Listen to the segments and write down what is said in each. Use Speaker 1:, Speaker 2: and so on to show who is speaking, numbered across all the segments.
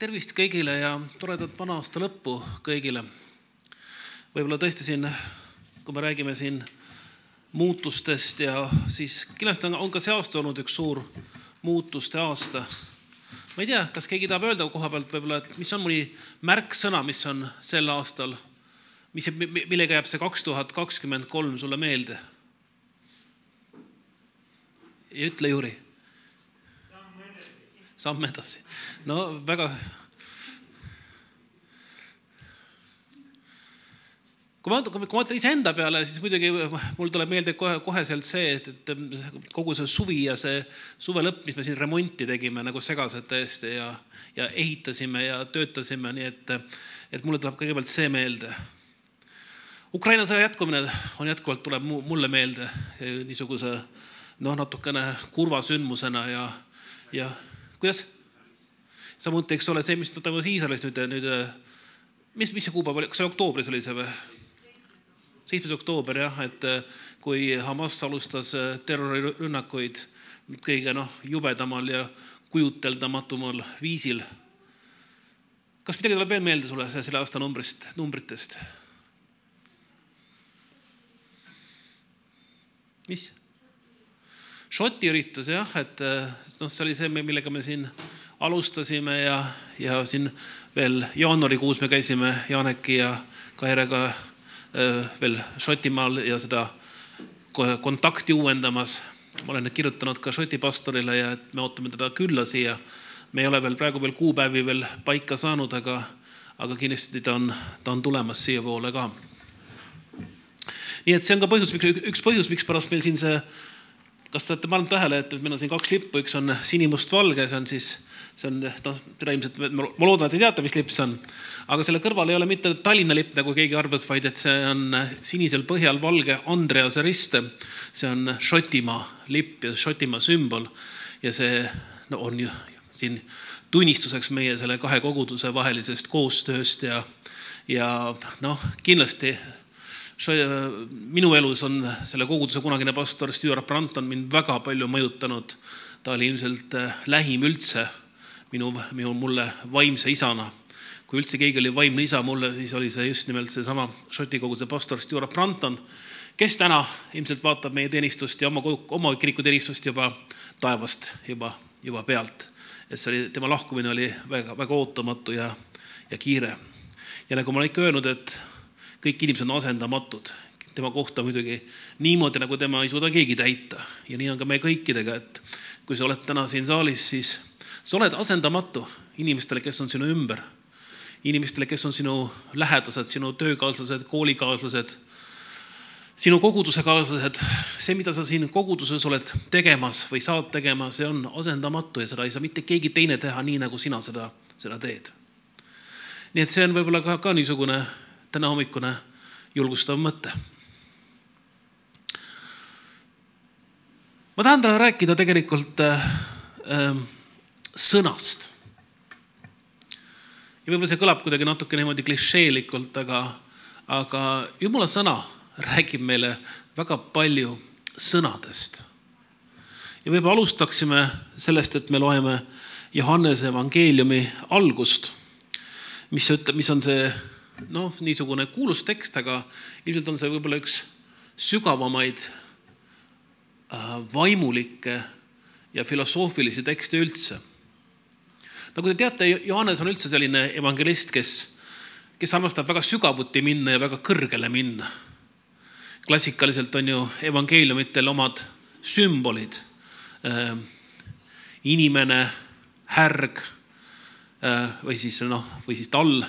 Speaker 1: tervist kõigile ja toredat vana aasta lõppu kõigile. võib-olla tõesti siin, kui me räägime siin muutustest ja siis kindlasti on, on ka see aasta olnud üks suur muutuste aasta. ma ei tea, kas keegi tahab öelda koha pealt võib-olla, et mis on mõni märksõna, mis on sel aastal, mis, millega jääb see kaks tuhat kakskümmend kolm sulle meelde? ja ütle, Jüri samm edasi. no väga. kui ma, kui ma mõtlen iseenda peale, siis muidugi mul tuleb meelde kohe, koheselt see, et, et kogu see suvi ja see suve lõpp, mis me siin remonti tegime nagu segased täiesti ja, ja ehitasime ja töötasime, nii et, et mulle tuleb kõigepealt see meelde. Ukraina sõja jätkumine on jätkuvalt, tuleb mulle meelde niisuguse noh, natukene kurva sündmusena ja, ja kuidas? samuti, eks ole, see, mis toimus Iisraelis nüüd, nüüd, mis, mis see kuupäev oli, kas see oktoobris oli see või? seitsmes oktoober jah, et kui Hamas alustas terrorirünnakuid kõige noh, jubedamal ja kujuteldamatumal viisil. kas midagi tuleb veel meelde sulle selle aasta numbrist, numbritest? mis? Šoti üritus jah, et noh, see oli see, millega me siin alustasime ja, ja siin veel jaanuarikuus me käisime Janeki ja Kairega veel Šotimaal ja seda kontakti uuendamas. ma olen kirjutanud ka Šoti pastorile ja et me ootame teda külla siia. me ei ole veel praegu veel kuupäevi veel paika saanud, aga, aga kindlasti ta on, ta on tulemas siiapoole ka. nii et see on ka põhjus, üks põhjus, mikspärast meil siin see kas te olete pannud tähele, et meil on siin kaks lippu, üks on sinimustvalge, see on siis, see on noh, teda ilmselt, ma loodan, et te teate, mis lipp see on. aga selle kõrval ei ole mitte Tallinna lipp, nagu keegi arvas, vaid et see on sinisel põhjal valge Andrease rist. see on Šotimaa lipp ja Šotimaa sümbol ja see no, on ju siin tunnistuseks meie selle kahe koguduse vahelisest koostööst ja, ja noh, kindlasti minu elus on selle koguduse kunagine pastor Stuart Branton mind väga palju mõjutanud. ta oli ilmselt äh, lähim üldse minu, minu, mulle vaimse isana. kui üldse keegi oli vaimne isa mulle, siis oli see just nimelt seesama Šoti koguduse pastor Stuart Branton, kes täna ilmselt vaatab meie teenistust ja oma, oma kirikuteenistust juba taevast juba, juba pealt. et see oli, tema lahkumine oli väga, väga ootamatu ja, ja kiire. ja nagu ma olen ikka öelnud, et kõik inimesed on asendamatud. tema kohta muidugi niimoodi, nagu tema ei suuda keegi täita ja nii on ka meie kõikidega, et kui sa oled täna siin saalis, siis sa oled asendamatu inimestele, kes on sinu ümber. inimestele, kes on sinu lähedased, sinu töökaaslased, koolikaaslased, sinu kogudusekaaslased. see, mida sa siin koguduses oled tegemas või saad tegema, see on asendamatu ja seda ei saa mitte keegi teine teha nii, nagu sina seda, seda teed. nii et see on võib-olla ka, ka niisugune täna hommikune julgustav mõte. ma tahan täna rääkida tegelikult äh, äh, sõnast. ja võib-olla see kõlab kuidagi natuke niimoodi klišeelikult, aga, aga jumala sõna räägib meile väga palju sõnadest. ja võib-olla alustaksime sellest, et me loeme Johannese evangeeliumi algust, mis ütleb, mis on see noh, niisugune kuulus tekst, aga ilmselt on see võib-olla üks sügavamaid äh, vaimulikke ja filosoofilisi tekste üldse. nagu te teate, Johannes on üldse selline evangelist, kes, kes armastab väga sügavuti minna ja väga kõrgele minna. klassikaliselt on ju evangeeliumitel omad sümbolid. Äh, inimene, härg äh, või siis noh, või siis tall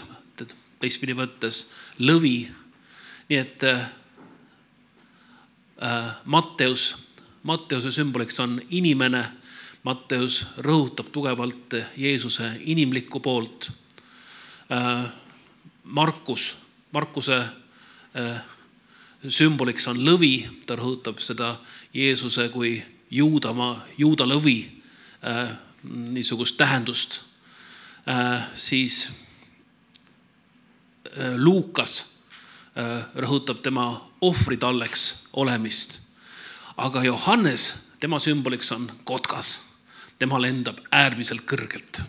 Speaker 1: teistpidi võttes lõvi. nii et äh, Matteus, Matteuse sümboliks on inimene. Matteus rõhutab tugevalt Jeesuse inimlikku poolt äh,. Markus, Markuse äh, sümboliks on lõvi, ta rõhutab seda Jeesuse kui juudamaa, juuda lõvi äh, niisugust tähendust äh,. siis Äh, Luukas äh, rõhutab tema ohvritalleks olemist. aga Johannes, tema sümboliks on kotkas, tema lendab äärmiselt kõrgelt.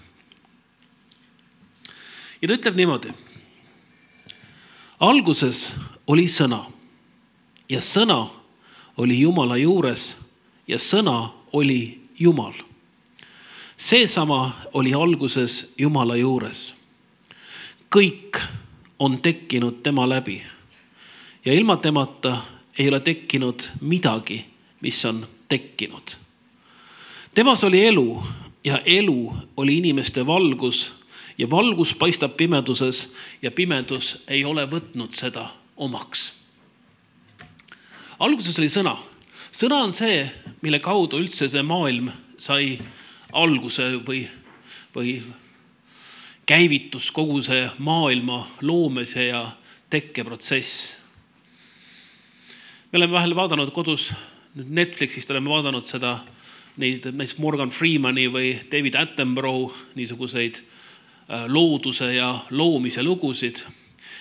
Speaker 1: ja ta ütleb niimoodi. alguses oli sõna ja sõna oli Jumala juures ja sõna oli Jumal. seesama oli alguses Jumala juures. kõik on tekkinud tema läbi ja ilma temata ei ole tekkinud midagi, mis on tekkinud. temas oli elu ja elu oli inimeste valgus ja valgus paistab pimeduses ja pimedus ei ole võtnud seda omaks. alguses oli sõna. sõna on see, mille kaudu üldse see maailm sai alguse või, või käivitus kogu see maailma loomise ja tekkeprotsess. me oleme vahel vaadanud kodus nüüd Netflixist oleme vaadanud seda neid näiteks Morgan Freemani või David Attenborough niisuguseid äh, looduse ja loomise lugusid.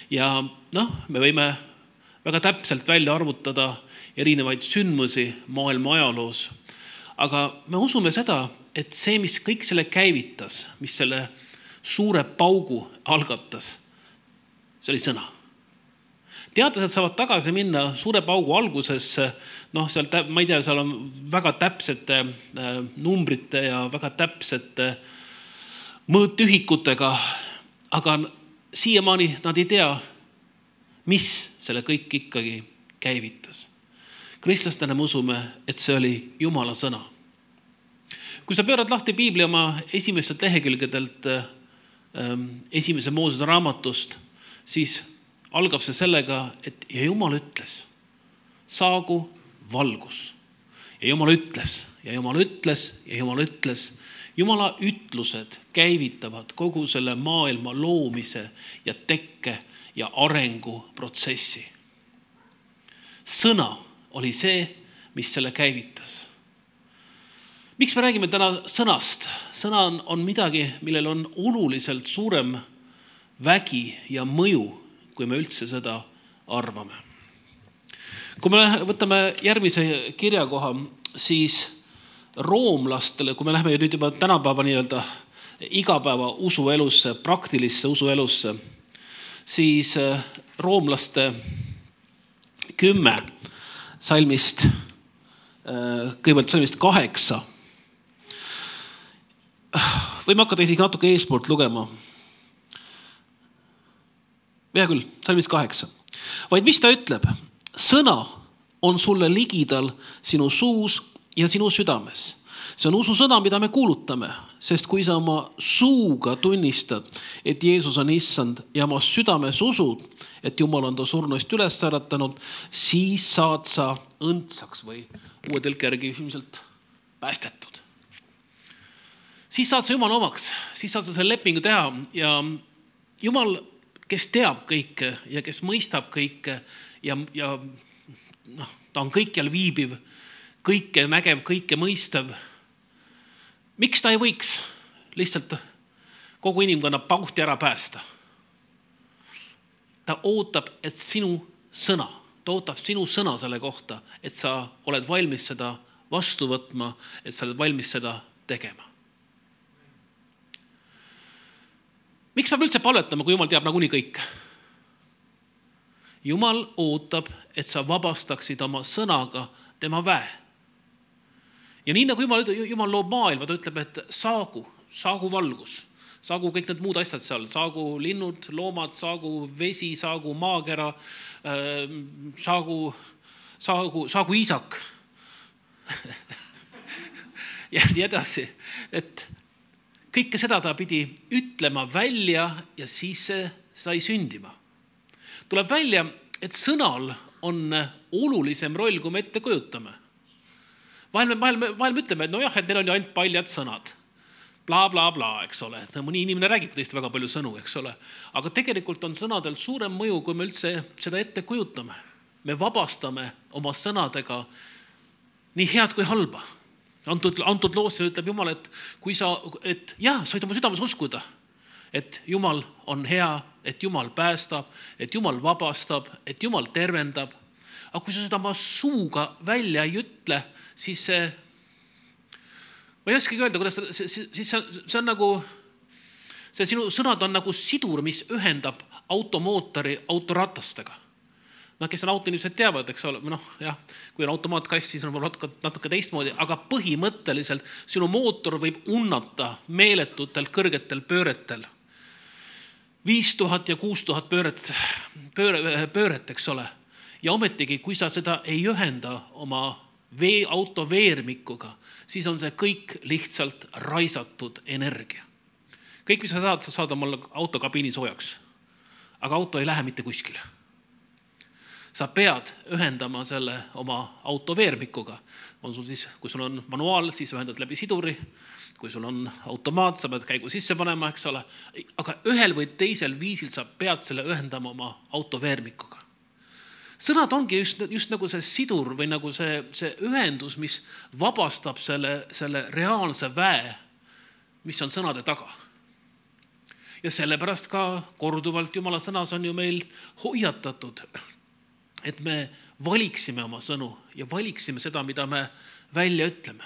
Speaker 1: ja noh, me võime väga täpselt välja arvutada erinevaid sündmusi maailma ajaloos. aga me usume seda, et see, mis kõik selle käivitas, mis selle suure paugu algatas, see oli sõna teadlased saavad tagasi minna suure paugu algusesse noh, seal, ma ei tea, seal on väga täpsete äh, numbrite ja väga täpsete mõõtühikutega, aga siiamaani nad ei tea, mis selle kõik ikkagi käivitas. kristlastena me usume, et see oli Jumala sõna. kui sa pöörad lahti piibli oma esimestelt lehekülgedelt äh, esimese Moosese raamatust, siis algab see sellega, et ja Jumal ütles, saagu valgus. ja Jumal ütles ja Jumal ütles ja Jumal ütles. Jumala ütlused käivitavad kogu selle maailma loomise ja tekke ja arenguprotsessi. sõna oli see, mis selle käivitas. Miks me räägime täna sõnast? sõna on, on midagi, millel on oluliselt suurem vägi ja mõju, kui me üldse seda arvame kui me võtame järgmise kirjakoha, siis roomlastele, kui me läheme nüüd juba tänapäeva nii-öelda igapäeva usuelusse, praktilisse usuelusse, siis äh, roomlaste kümme salmist, äh, kõigepealt salmist kaheksa. Võime hakata isegi natuke eespoolt lugema. hea küll, salmist kaheksa. vaid mis ta ütleb? sõna on sulle ligidal sinu suus ja sinu südames. see on ususõna, mida me kuulutame, sest kui sa oma suuga tunnistad, et Jeesus on issand ja oma südames usud, et Jumal on ta surnuist üles äratanud, siis saad sa õndsaks või uue tõlke järgi ilmselt päästetud. Siis saad sa Jumala omaks, siis saad sa selle lepingu teha ja Jumal, kes teab kõike ja kes mõistab kõike ja, ja noh, ta on kõikjal viibiv, kõike nägev, kõike mõistev. miks ta ei võiks lihtsalt kogu inimkonna pauhti ära päästa? ta ootab, et sinu sõna, ta ootab sinu sõna selle kohta, et sa oled valmis seda vastu võtma, et sa oled valmis seda tegema. Miks peab üldse palvetama, kui jumal teab nagunii kõike? jumal ootab, et sa vabastaksid oma sõnaga tema väe. ja nii nagu jumal, jumal loob maailma, ta ütleb, et saagu, saagu valgus, saagu kõik need muud asjad seal, saagu linnud, loomad, saagu vesi, saagu maakera, ähm, saagu, saagu, saagu iisak ja nii edasi, et kõike seda ta pidi ütlema välja ja siis see sai sündima tuleb välja, et sõnal on olulisem roll, kui me ette kujutame. vahel me, vahel me, vahel me ütleme, et nojah, et need on ju ainult paljad sõnad bla, bla, blablabla, eks ole, mõni inimene räägib tõesti väga palju sõnu, eks ole. aga tegelikult on sõnadel suurem mõju, kui me üldse seda ette kujutame. me vabastame oma sõnadega nii head kui halba. Antud, antud loos ütleb Jumal, et kui sa, et jah, sa võid oma südames uskuda et Jumal on hea, et Jumal päästab, et Jumal vabastab, et Jumal tervendab. aga kui sa seda oma suuga välja ei ütle, siis see, ma ei oskagi öelda, kuidas, siis see, see on nagu, see sinu sõnad on nagu sidur, mis ühendab automootori autoratastega. Noh, kes on autoinimesed teavad, eks ole, noh jah, kui on automaatkass, siis on võib-olla natuke, natuke teistmoodi, aga põhimõtteliselt sinu mootor võib unnata meeletutel kõrgetel pööretel. viis tuhat ja kuus tuhat pööret, pööre, pööret, eks ole. ja ometigi, kui sa seda ei ühenda oma vee, auto veermikuga, siis on see kõik lihtsalt raisatud energia kõik, mis sa saad, sa saad omale auto kabiini soojaks. aga auto ei lähe mitte kuskile. Sa pead ühendama selle oma auto veermikuga. on sul siis, kui sul on manuaal, siis ühendad läbi siduri. kui sul on automaat, sa pead käigu sisse panema, eks ole. aga ühel või teisel viisil sa pead selle ühendama oma auto veermikuga sõnad ongi just, just nagu see sidur või nagu see, see ühendus, mis vabastab selle, selle reaalse väe, mis on sõnade taga ja sellepärast ka korduvalt Jumala sõnas on ju meil hoiatatud, et me valiksime oma sõnu ja valiksime seda, mida me välja ütleme.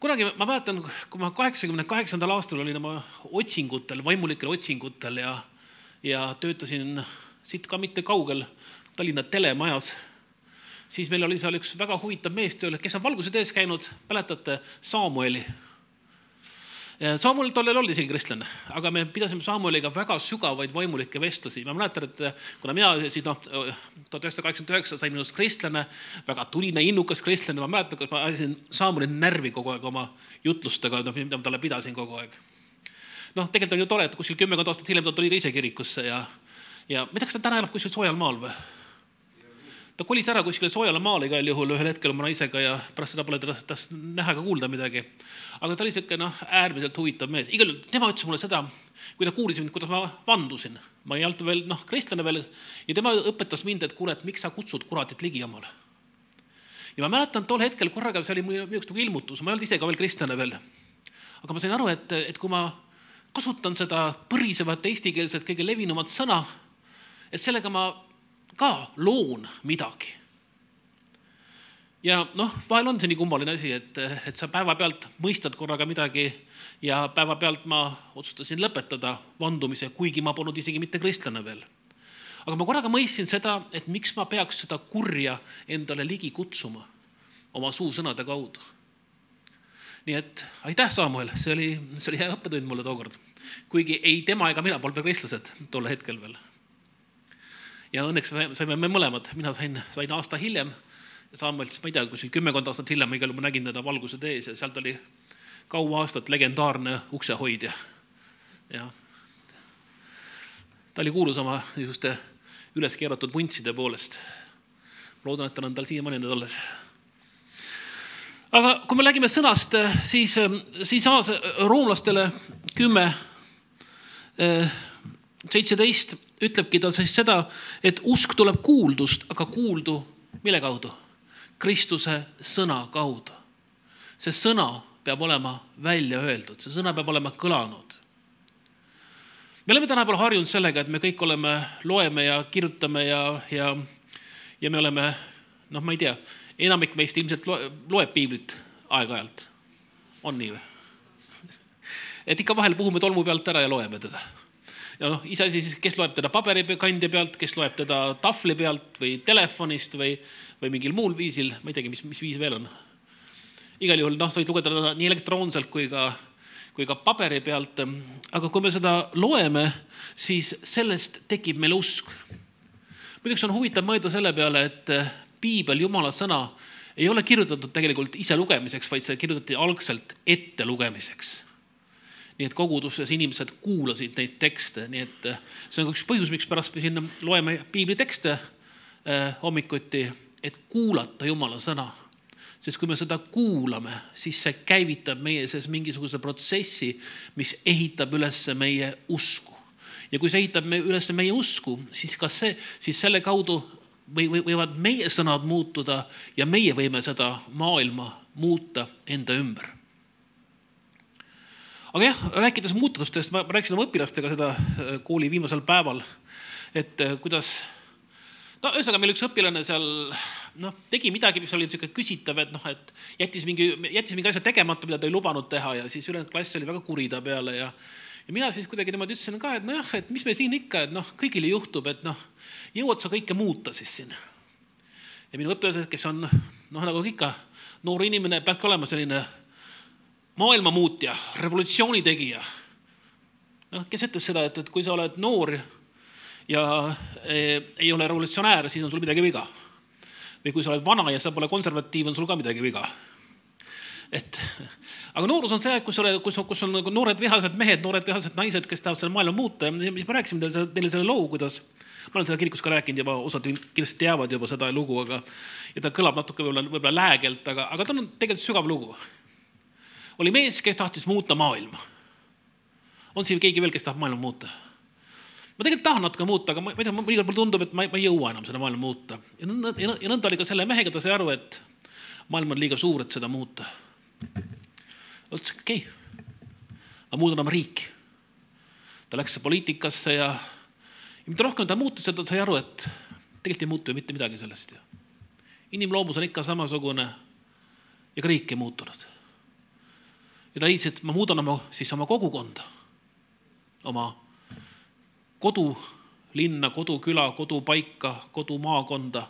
Speaker 1: kunagi ma mäletan, kui ma kaheksakümne kaheksandal aastal olin oma otsingutel, vaimulikel otsingutel ja, ja töötasin siit ka mitte kaugel Tallinna telemajas siis meil oli seal üks väga huvitav mees tööl, kes on valguse tees käinud, mäletate Samueli Samuel tollel oli isegi kristlane, aga me pidasime Samueliga väga sügavaid vaimulikke vestlusi. ma mäletan, et kuna mina siis noh, tuhat üheksasada kaheksakümmend üheksa sai minust kristlane, väga tuline, innukas kristlane, ma mäletan, kuidas ma ajasin Samuelit närvi kogu aeg oma jutlustega, noh, mida ma talle pidasin kogu aeg. noh, tegelikult on ju tore, et kuskil kümmekond aastat hiljem ta tuli ka ise kirikusse ja, ja ma ei tea, kas ta täna elab kuskil soojal maal või? Ta kolis ära kuskile soojale maale igal juhul ühel hetkel oma naisega ja pärast seda pole tast näha ega kuulda midagi. aga ta oli sihuke noh, äärmiselt huvitav mees, igal juhul tema ütles mulle seda, kui ta kuulis mind, kuidas ma vandusin. ma ei olnud veel noh, kristlane veel ja tema õpetas mind, et kuule, et miks sa kutsud kuratit ligi omale. ja ma mäletan tol hetkel korraga, see oli minu jaoks nagu ilmutus, ma ei olnud ise ka veel kristlane veel. aga ma sain aru, et, et kui ma kasutan seda põrisevat eestikeelset kõige levinumat sõna, et sellega ma ka loon midagi. ja noh, vahel on see nii kummaline asi, et, et sa päevapealt mõistad korraga midagi ja päevapealt ma otsustasin lõpetada vandumise, kuigi ma polnud isegi mitte kristlane veel. aga ma korraga mõistsin seda, et miks ma peaks seda kurja endale ligi kutsuma oma suusõnade kaudu. nii et aitäh, Samuel, see oli, see oli hea õppetund mulle tookord. kuigi ei tema ega mina polnud veel kristlased tol hetkel veel ja õnneks saime me mõlemad, mina sain, sain aasta hiljem ja Samuel siis, ma ei tea, kuskil kümmekond aastat hiljem igal juhul ma nägin teda valguse tees ja sealt oli kaua aastat legendaarne uksehoidja. ja ta oli kuulus oma niisuguste üles keeratud vuntside poolest. loodan, et tal on tal siiamaani need alles. aga kui me räägime sõnast, siis, siis roomlastele kümme seitseteist ütlebki ta siis seda, et usk tuleb kuuldust, aga kuuldu mille kaudu? Kristuse sõna kaudu. see sõna peab olema välja öeldud, see sõna peab olema kõlanud. me oleme tänapäeval harjunud sellega, et me kõik oleme, loeme ja kirjutame ja, ja, ja me oleme, noh, ma ei tea, enamik meist ilmselt loeb piiblit aeg-ajalt. on nii või? et ikka vahel puhume tolmu pealt ära ja loeme teda ja noh, iseasi siis, kes loeb teda paberikandja pealt, kes loeb teda tahvli pealt või telefonist või, või mingil muul viisil, ma ei teagi, mis, mis viis veel on. igal juhul noh, sa võid lugeda teda nii elektroonselt kui ka, kui ka paberi pealt. aga kui me seda loeme, siis sellest tekib meil usk. muideks on huvitav mõelda selle peale, et piibel, jumala sõna, ei ole kirjutatud tegelikult ise lugemiseks, vaid see kirjutati algselt ettelugemiseks nii et koguduses inimesed kuulasid neid tekste, nii et eh, see on ka üks põhjus, mikspärast me siin loeme piiblitekste eh, hommikuti, et kuulata Jumala sõna. sest kui me seda kuulame, siis see käivitab meie sees mingisuguse protsessi, mis ehitab üles meie usku. ja kui see ehitab üles meie usku, siis kas see, siis selle kaudu või, või võivad meie sõnad muutuda ja meie võime seda maailma muuta enda ümber aga jah, rääkides muudatustest, ma rääkisin oma õpilastega seda äh, kooli viimasel päeval, et äh, kuidas no ühesõnaga, meil üks õpilane seal noh, tegi midagi, mis oli niisugune küsitav, et noh, et jättis mingi, jättis mingi asja tegemata, mida ta ei lubanud teha ja siis ülejäänud klass oli väga kuri ta peale ja ja mina siis kuidagi niimoodi ütlesin ka, et nojah, et mis me siin ikka, et noh, kõigile juhtub, et noh, jõuad sa kõike muuta siis siin. ja minu õpilased, kes on noh, nagu ikka, noor inimene peabki olema selline maailma muutja, revolutsiooni tegija. noh, kes ütles seda, et, et kui sa oled noor ja e, ei ole revolutsionäär, siis on sul midagi viga. või kui sa oled vana ja sa pole konservatiiv, on sul ka midagi viga. et aga noorus on see, kus, ole, kus, kus on nagu noored vihased mehed, noored vihased naised, kes tahavad seda maailma muuta ja me rääkisime teile, teile selle loo, kuidas ma olen seda kirikus ka rääkinud juba, osad kindlasti teavad juba seda lugu, aga ja ta kõlab natuke võib-olla, võib-olla läägelt, aga, aga tal on tegelikult sügav lugu. Oli mees, kes tahtis muuta maailma. on siin keegi veel, kes tahab maailma muuta? ma tegelikult tahan natuke muuta, aga ma, ma ei tea, mõnikord mulle tundub, et ma, ma ei jõua enam seda maailma muuta. ja nõnda, ja nõnda oli ka selle mehega, ta sai aru, et maailm on liiga suur, et seda muuta. ütles, okei okay., ma muudan oma riiki. ta läks poliitikasse ja, ja mida rohkem ta muutus, seda sai aru, et tegelikult ei muutu ju mitte midagi sellest ju. inimloomus on ikka samasugune ja ka riik ei muutunud. Ja ta leidis, et ma muudan oma, siis oma kogukonda, oma kodulinna, koduküla, kodupaika, kodumaakonda,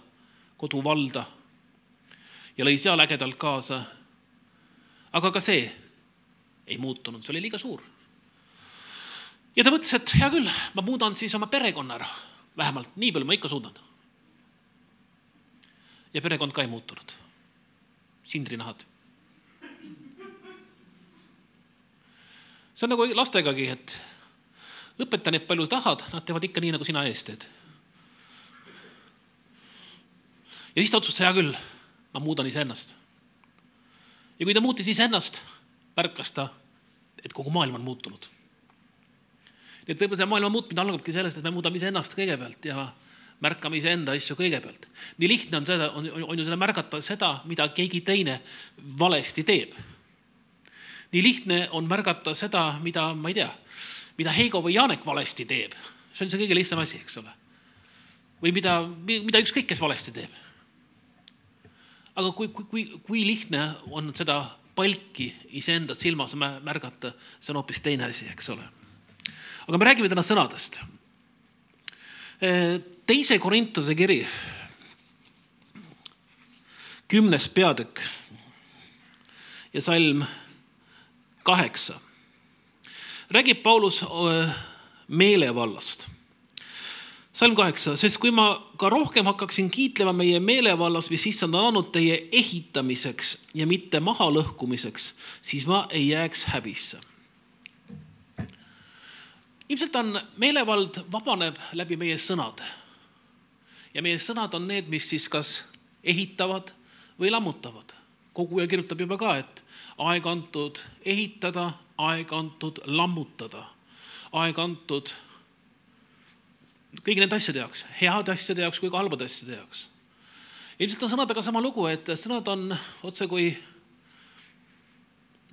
Speaker 1: koduvalda ja lõi seal ägedalt kaasa. aga ka see ei muutunud, see oli liiga suur. ja ta mõtles, et hea küll, ma muudan siis oma perekonna ära, vähemalt nii palju ma ikka suudan. ja perekond ka ei muutunud. sindrinahad. See on nagu lastegagi, et õpeta neid palju tahad, nad teevad ikka nii, nagu sina ees teed. ja siis ta otsustas, hea küll, ma muudan iseennast. ja kui ta muutis iseennast, märkas ta, et kogu maailm on muutunud. nii et võib-olla see maailma muutmine algabki sellest, et me muudame iseennast kõigepealt ja märkame iseenda asju kõigepealt. nii lihtne on seda, on, on ju seda märgata seda, mida keegi teine valesti teeb. Nii lihtne on märgata seda, mida, ma ei tea mida Heigo või Janek valesti teeb. see on see kõige lihtsam asi, eks ole. või mida, mida ükskõik kes valesti teeb. aga kui, kui, kui, kui lihtne on seda palki iseenda silmas märgata, see on hoopis teine asi, eks ole. aga me räägime täna sõnadest. teise Korintuse kiri, kümnes peatükk ja salm kaheksa räägib Paulus meelevallast. salm kaheksa, sest kui ma ka rohkem hakkaksin kiitlema meie meelevallas, mis issand on andnud teie ehitamiseks ja mitte mahalõhkumiseks, siis ma ei jääks häbisse. ilmselt on meelevald vabaneb läbi meie sõnade. ja meie sõnad on need, mis siis kas ehitavad või lammutavad. Koguja kirjutab juba ka, et aeg antud ehitada, aeg antud lammutada, aeg antud kõigi nende asjade jaoks, heade asjade jaoks kui ka halbade asjade jaoks. ilmselt on sõnadega sama lugu, et sõnad on otse kui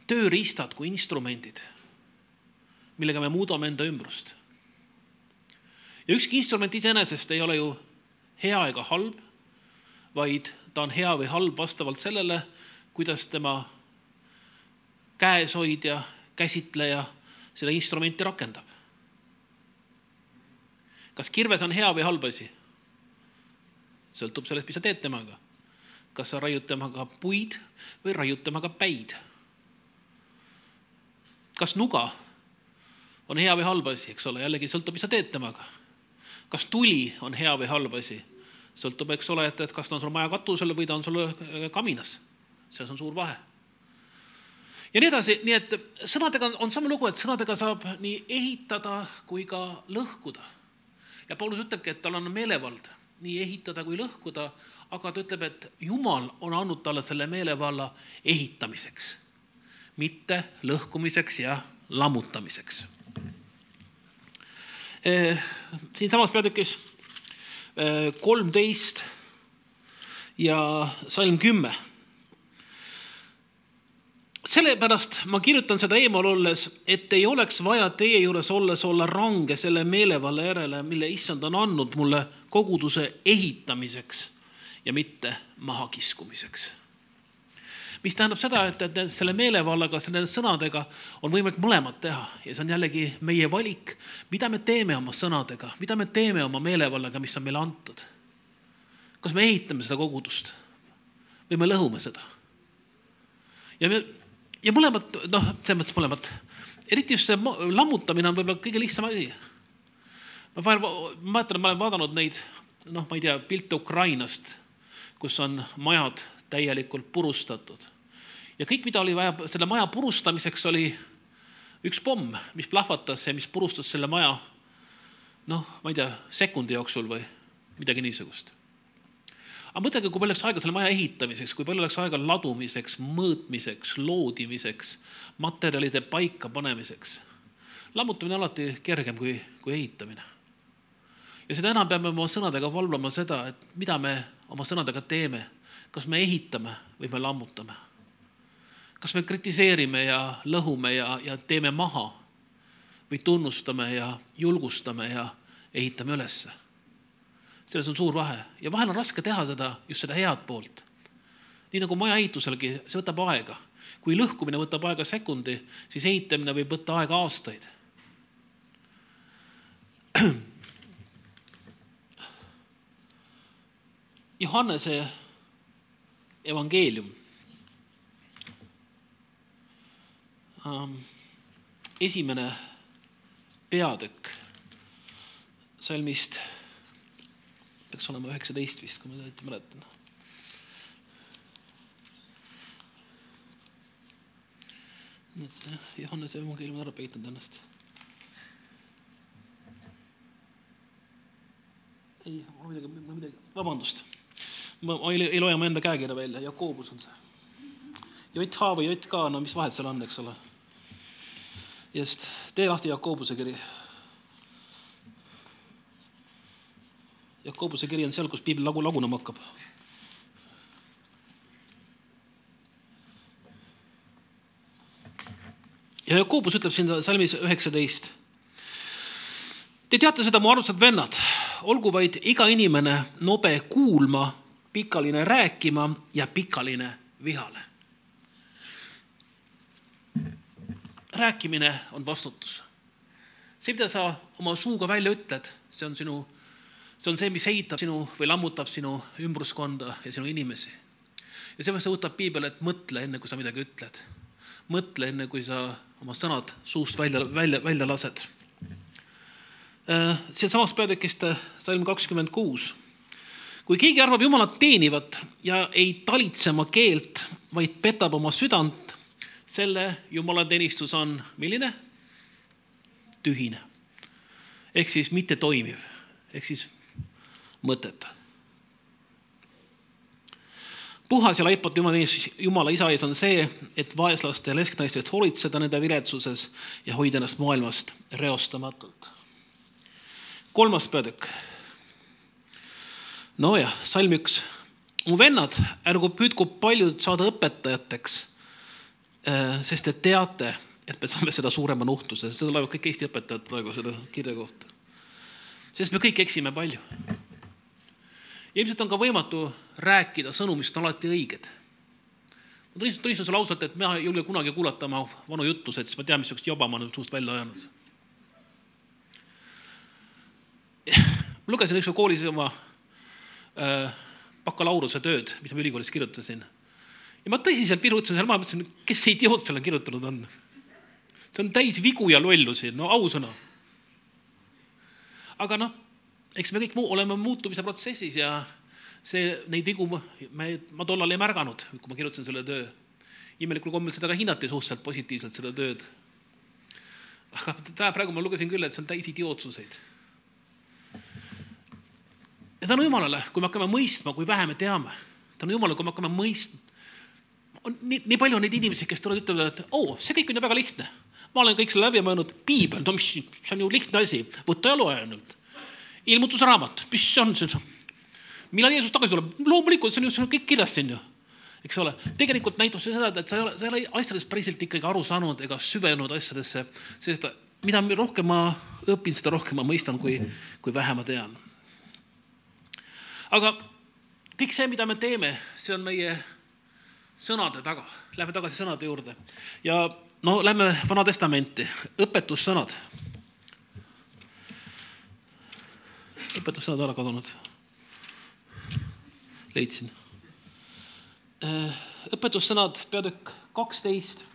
Speaker 1: tööriistad, kui instrumendid, millega me muudame enda ümbrust. ja ükski instrument iseenesest ei ole ju hea ega halb, vaid ta on hea või halb vastavalt sellele, kuidas tema käeshoidja, käsitleja seda instrumenti rakendab. kas kirves on hea või halb asi? sõltub sellest, mis sa teed temaga. kas sa raiud temaga puid või raiud temaga päid? kas nuga on hea või halb asi, eks ole, jällegi sõltub, mis sa teed temaga. kas tuli on hea või halb asi? Sõltub, eks ole, et, et kas ta on sul maja katusel või ta on sul kaminas. selles on suur vahe ja nii edasi, nii et sõnadega on sama lugu, et sõnadega saab nii ehitada kui ka lõhkuda. ja Paulus ütlebki, et tal on meelevald nii ehitada kui lõhkuda, aga ta ütleb, et Jumal on andnud talle selle meelevalla ehitamiseks, mitte lõhkumiseks ja lammutamiseks. Eh, siinsamas peatükis kolmteist ja salm kümme sellepärast ma kirjutan seda eemal olles, et ei oleks vaja teie juures olles olla range selle meelevalla järele, mille issand on andnud mulle koguduse ehitamiseks ja mitte mahakiskumiseks. Mis tähendab seda, et, et selle meelevallaga, nende sõnadega on võimalik mõlemat teha ja see on jällegi meie valik, mida me teeme oma sõnadega, mida me teeme oma meelevallaga, mis on meile antud. kas me ehitame seda kogudust või me lõhume seda? ja me ja mõlemad, noh, selles mõttes mõlemad, eriti just see lammutamine on võib-olla kõige lihtsam asi. ma vahel, mäletan, ma olen vaadanud neid, noh, ma ei tea, pilte Ukrainast, kus on majad täielikult purustatud. ja kõik, mida oli vaja selle maja purustamiseks, oli üks pomm, mis plahvatas ja mis purustas selle maja, noh, ma ei tea, sekundi jooksul või midagi niisugust aga mõtelge, kui palju läks aega selle maja ehitamiseks, kui palju läks aega ladumiseks, mõõtmiseks, loodimiseks, materjalide paika panemiseks. lammutamine on alati kergem kui, kui ehitamine. ja seda enam peame oma sõnadega valvama seda, et mida me oma sõnadega teeme. Kas me ehitame või me lammutame? kas me kritiseerime ja lõhume ja, ja teeme maha või tunnustame ja julgustame ja ehitame ülesse selles on suur vahe ja vahel on raske teha seda, just seda head poolt. nii nagu maja ehituselgi, see võtab aega. kui lõhkumine võtab aega sekundi, siis ehitamine võib võtta aega aastaid. Johannese evangeelium. Ähm, esimene peatükk salmist peaks olema üheksateist vist, kui ma õieti mäletan. nii et Johannese evangeelium on ära peitnud ennast. ei, ma midagi, ma midagi, vabandust. Ma, ma ei, ei loe oma enda käekirja välja, Jakobus on see. Jott H või Jott K, no mis vahet seal on, eks ole. just, tee lahti Jakobuse kiri Jakobuse kiri on seal, kus piibel lagu lagunema hakkab. ja Jakobus ütleb siin salmis üheksateist. Te teate seda, mu armsad vennad, olgu vaid iga inimene nobe kuulma, pikaline rääkima ja pikaline vihale. rääkimine on vastutus. see, mida sa oma suuga välja ütled, see on sinu see on see, mis ehitab sinu või lammutab sinu ümbruskonda ja sinu inimesi. ja seepärast õhutab piibel, et mõtle enne, kui sa midagi ütled. mõtle enne, kui sa oma sõnad suust välja, välja, välja lased. Äh, siinsamas peatükist äh, salm kakskümmend kuus. Kui keegi arvab Jumalat teenivat ja ei talitse oma keelt, vaid petab oma südant, selle jumalateenistus on milline? tühine. ehk siis mittetoimiv, ehk siis mõtet. puhas ja laipmatu Jumala, Jumala isa ees on see, et vaeslaste ja lesknaistest hoolitseda nende viletsuses ja hoida ennast maailmast reostamatult. kolmas peatükk. Nojah, salm üks. mu vennad, ärgu püüdku paljud saada õpetajateks, äh, sest te teate, et me saame seda suurema nuhtluse, seda loevad kõik Eesti õpetajad praegu selle kirja kohta. sest me kõik eksime palju ilmselt on ka võimatu rääkida sõnu, mis on alati õiged. ma tunnistan, tunnistan sulle ausalt, et ma ei julge kunagi kuulata oma vanu jutusid, sest ma tean, missugust joba ma olen suust välja ajanud. ma lugesin ükskord koolis oma äh, bakalaureuse tööd, mis ma ülikoolis kirjutasin. ja ma tõsiselt virutasin seal maha, mõtlesin, kes see idioot selle kirjutanud on. see on täis vigu ja lollusi, no ausõna. aga noh eks me kõik muu, oleme muutumise protsessis ja see, neid vigu me, ma tollal ei märganud, kui ma kirjutasin selle töö. imelikul kombel seda ka hinnati suhteliselt positiivselt, seda tööd. aga praegu ma lugesin küll, et see on täis idiootsuseid. Ja tänu Jumalale, kui me hakkame mõistma, kui vähe me teame, tänu Jumalale, kui me hakkame mõistma, on nii, nii palju on neid inimesi, kes tulevad, ütlevad, et oo oh,, see kõik on ju väga lihtne. ma olen kõik selle läbi mõelnud, piibel, no mis, see on ju lihtne asi, võta ja loe ainult ilmutusraamat, mis see on see? millal Jeesus tagasi tuleb? loomulikult, see on ju kõik kirjas siin ju. eks ole, tegelikult näitab see seda, et sa ei ole, sa ei ole asjadest päriselt ikkagi aru saanud ega süvenenud asjadesse, sest mida rohkem ma õpin, seda rohkem ma mõistan, kui, kui vähe ma tean. Aga kõik see, mida me teeme, see on meie sõnade taga. Lähme tagasi sõnade juurde ja no lähme Vana Testamenti, õpetussõnad. õpetussõnad ära kadunud. leidsin. õpetussõnad, peatükk kaksteist.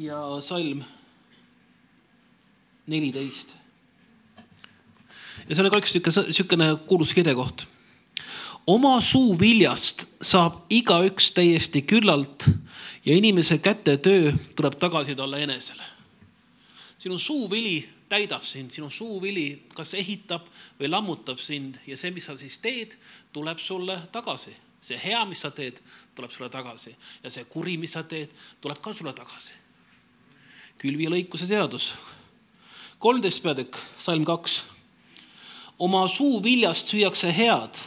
Speaker 1: ja salm neliteist. Ja see oli ka üks sihuke, sihukene kuulus kirjakoht oma suu viljast saab igaüks täiesti küllalt ja inimese käte töö tuleb tagasi talle enesele. sinu suuvili täidab sind, sinu suuvili kas ehitab või lammutab sind ja see, mis sa siis teed, tuleb sulle tagasi. see hea, mis sa teed, tuleb sulle tagasi ja see kuri, mis sa teed, tuleb ka sulle tagasi. külvi ja lõikuse seadus. kolmteist peatükk, salm kaks. Oma suu viljast süüakse head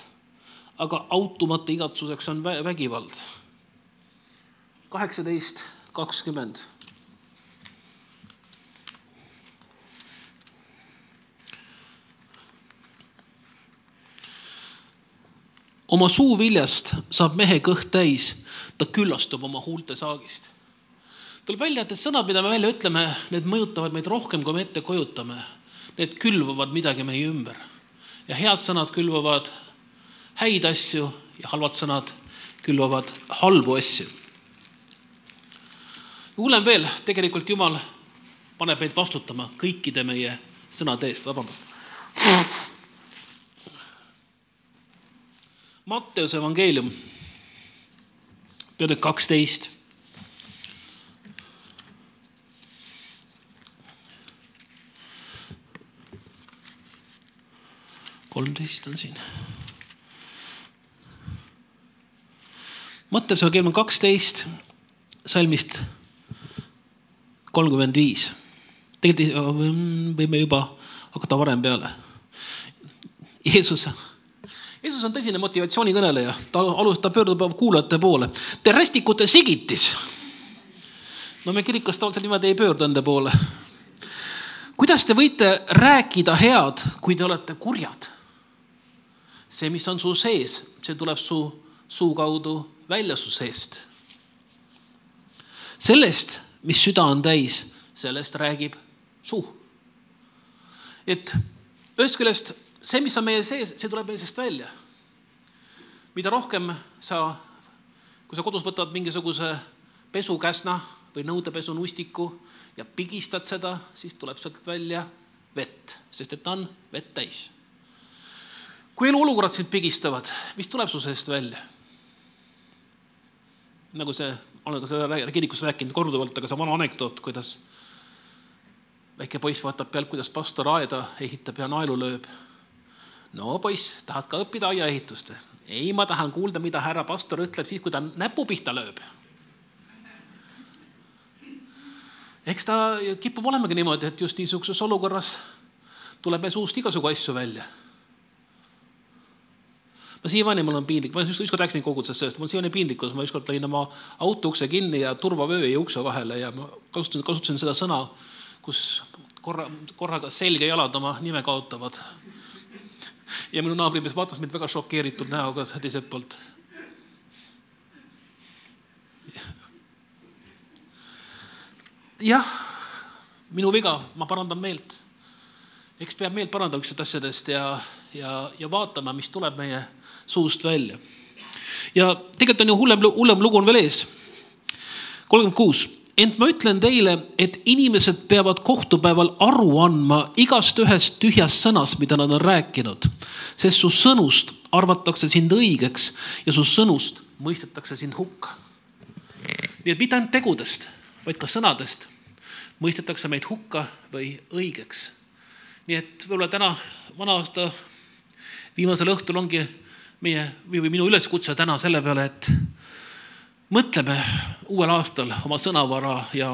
Speaker 1: aga autumata igatsuseks on vägivald. kaheksateist, kakskümmend. oma suuviljast saab mehe kõht täis, ta küllastub oma huulte saagist. tuleb välja, et need sõnad, mida me välja ütleme, need mõjutavad meid rohkem, kui me ette kujutame. Need külvavad midagi meie ümber ja head sõnad külvavad häid asju ja halvad sõnad külvavad halbu asju. hullem veel, tegelikult Jumal paneb meid vastutama kõikide meie sõnade eest, vabandust. Matteuse evangeelium, peatükk kaksteist. Kolmteist on siin Matteuse keel on kaksteist salmist kolmkümmend viis. tegelikult võime juba hakata varem peale. Jeesus, Jeesus on tõsine motivatsioonikõneleja, ta alustab, pöördub kuulajate poole. Te rästikute sigitis. no me kirikus tavaliselt niimoodi ei pöördu enda poole. kuidas te võite rääkida head, kui te olete kurjad? See, mis on su sees, see tuleb su suu kaudu välja su seest. sellest, mis süda on täis, sellest räägib suu. et ühest küljest see, mis on meie sees, see tuleb meie seest välja. mida rohkem sa, kui sa kodus võtad mingisuguse pesukäsna või nõudepesunustiku ja pigistad seda, siis tuleb sealt välja vett, sest et ta on vett täis. Kui eluolukorrad sind pigistavad, mis tuleb su seest välja? nagu see, olen ka seda kirikus rääkinud korduvalt, aga see vana anekdoot, kuidas väike poiss vaatab pealt, kuidas pastor aeda ehitab ja naelu lööb. no poiss, tahad ka õppida aiaehitust? ei, ma tahan kuulda, mida härra pastor ütleb siis, kui ta näpu pihta lööb. eks ta kipub olemagi niimoodi, et just niisuguses olukorras tuleb meie suust igasugu asju välja ma siiamaani mul on piinlik, ma ükskord rääkisin kogudusest sellest, mul siiamaani piinlik, kuidas ma ükskord lõin oma auto ukse kinni ja turvavöö jäi ukse vahele ja ma kasutasin, kasutasin seda sõna, kus korra, korraga selg ja jalad oma nime kaotavad. ja minu naabrimees vaatas mind väga šokeeritud näoga teiselt poolt. jah, minu viga, ma parandan meelt. Eks peab meelt parandama üksteist asjadest ja, ja, ja vaatama, mis tuleb meie suust välja. ja tegelikult on ju hullem, hullem lugu on veel ees. kolmkümmend kuus, ent ma ütlen teile, et inimesed peavad kohtupäeval aru andma igast ühest tühjast sõnast, mida nad on rääkinud. sest su sõnust arvatakse sind õigeks ja su sõnust mõistetakse sind hukka. nii et mitte ainult tegudest, vaid ka sõnadest mõistetakse meid hukka või õigeks. Nii et võib-olla täna, vana aasta viimasel õhtul ongi meie või minu üleskutse täna selle peale, et mõtleme uuel aastal oma sõnavara ja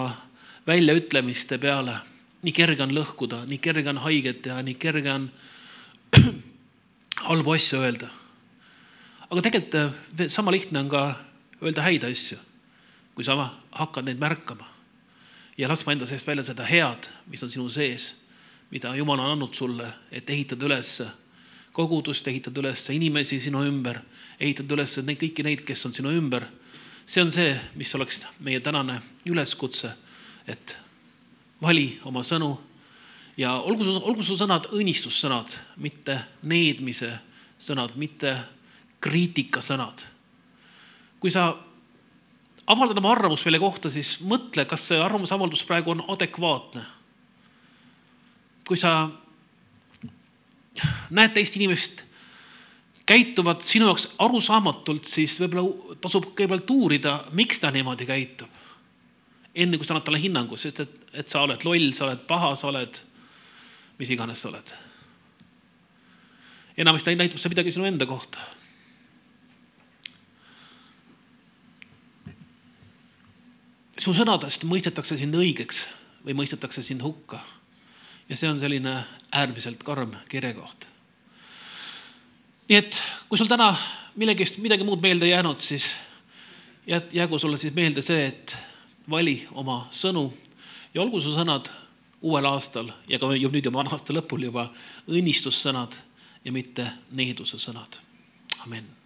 Speaker 1: väljaütlemiste peale. nii kerge on lõhkuda, nii kerge on haiget teha, nii kerge on halbu asju öelda. aga tegelikult sama lihtne on ka öelda häid asju, kui sa hakkad neid märkama ja laskma enda seest välja seda head, mis on sinu sees, mida Jumal on andnud sulle, et ehitada üles kogudust, ehitada üles inimesi sinu ümber, ehitada üles neid kõiki neid, kes on sinu ümber. see on see, mis oleks meie tänane üleskutse, et vali oma sõnu ja olgu su, olgu su sõnad õnnistussõnad, mitte needmise sõnad, mitte kriitikasõnad. kui sa avaldad oma arvamust meile kohta, siis mõtle, kas see arvamusavaldus praegu on adekvaatne. Kui sa näed teist inimest käituvad sinu jaoks arusaamatult, siis võib-olla tasub kõigepealt uurida, miks ta niimoodi käitub. enne kui sa annad talle hinnangu, sest et, et sa oled loll, sa oled paha, sa oled, mis iganes sa oled. enamasti näitab see midagi sinu enda kohta. su sõnadest mõistetakse sind õigeks või mõistetakse sind hukka ja see on selline äärmiselt karm kirjakoht. nii et kui sul täna millegist midagi muud meelde ei jäänud, siis jäägu sulle siis meelde see, et vali oma sõnu ja olgu su sõnad uuel aastal ja ka nüüd juba aasta lõpul juba õnnistussõnad ja mitte needuse sõnad. amin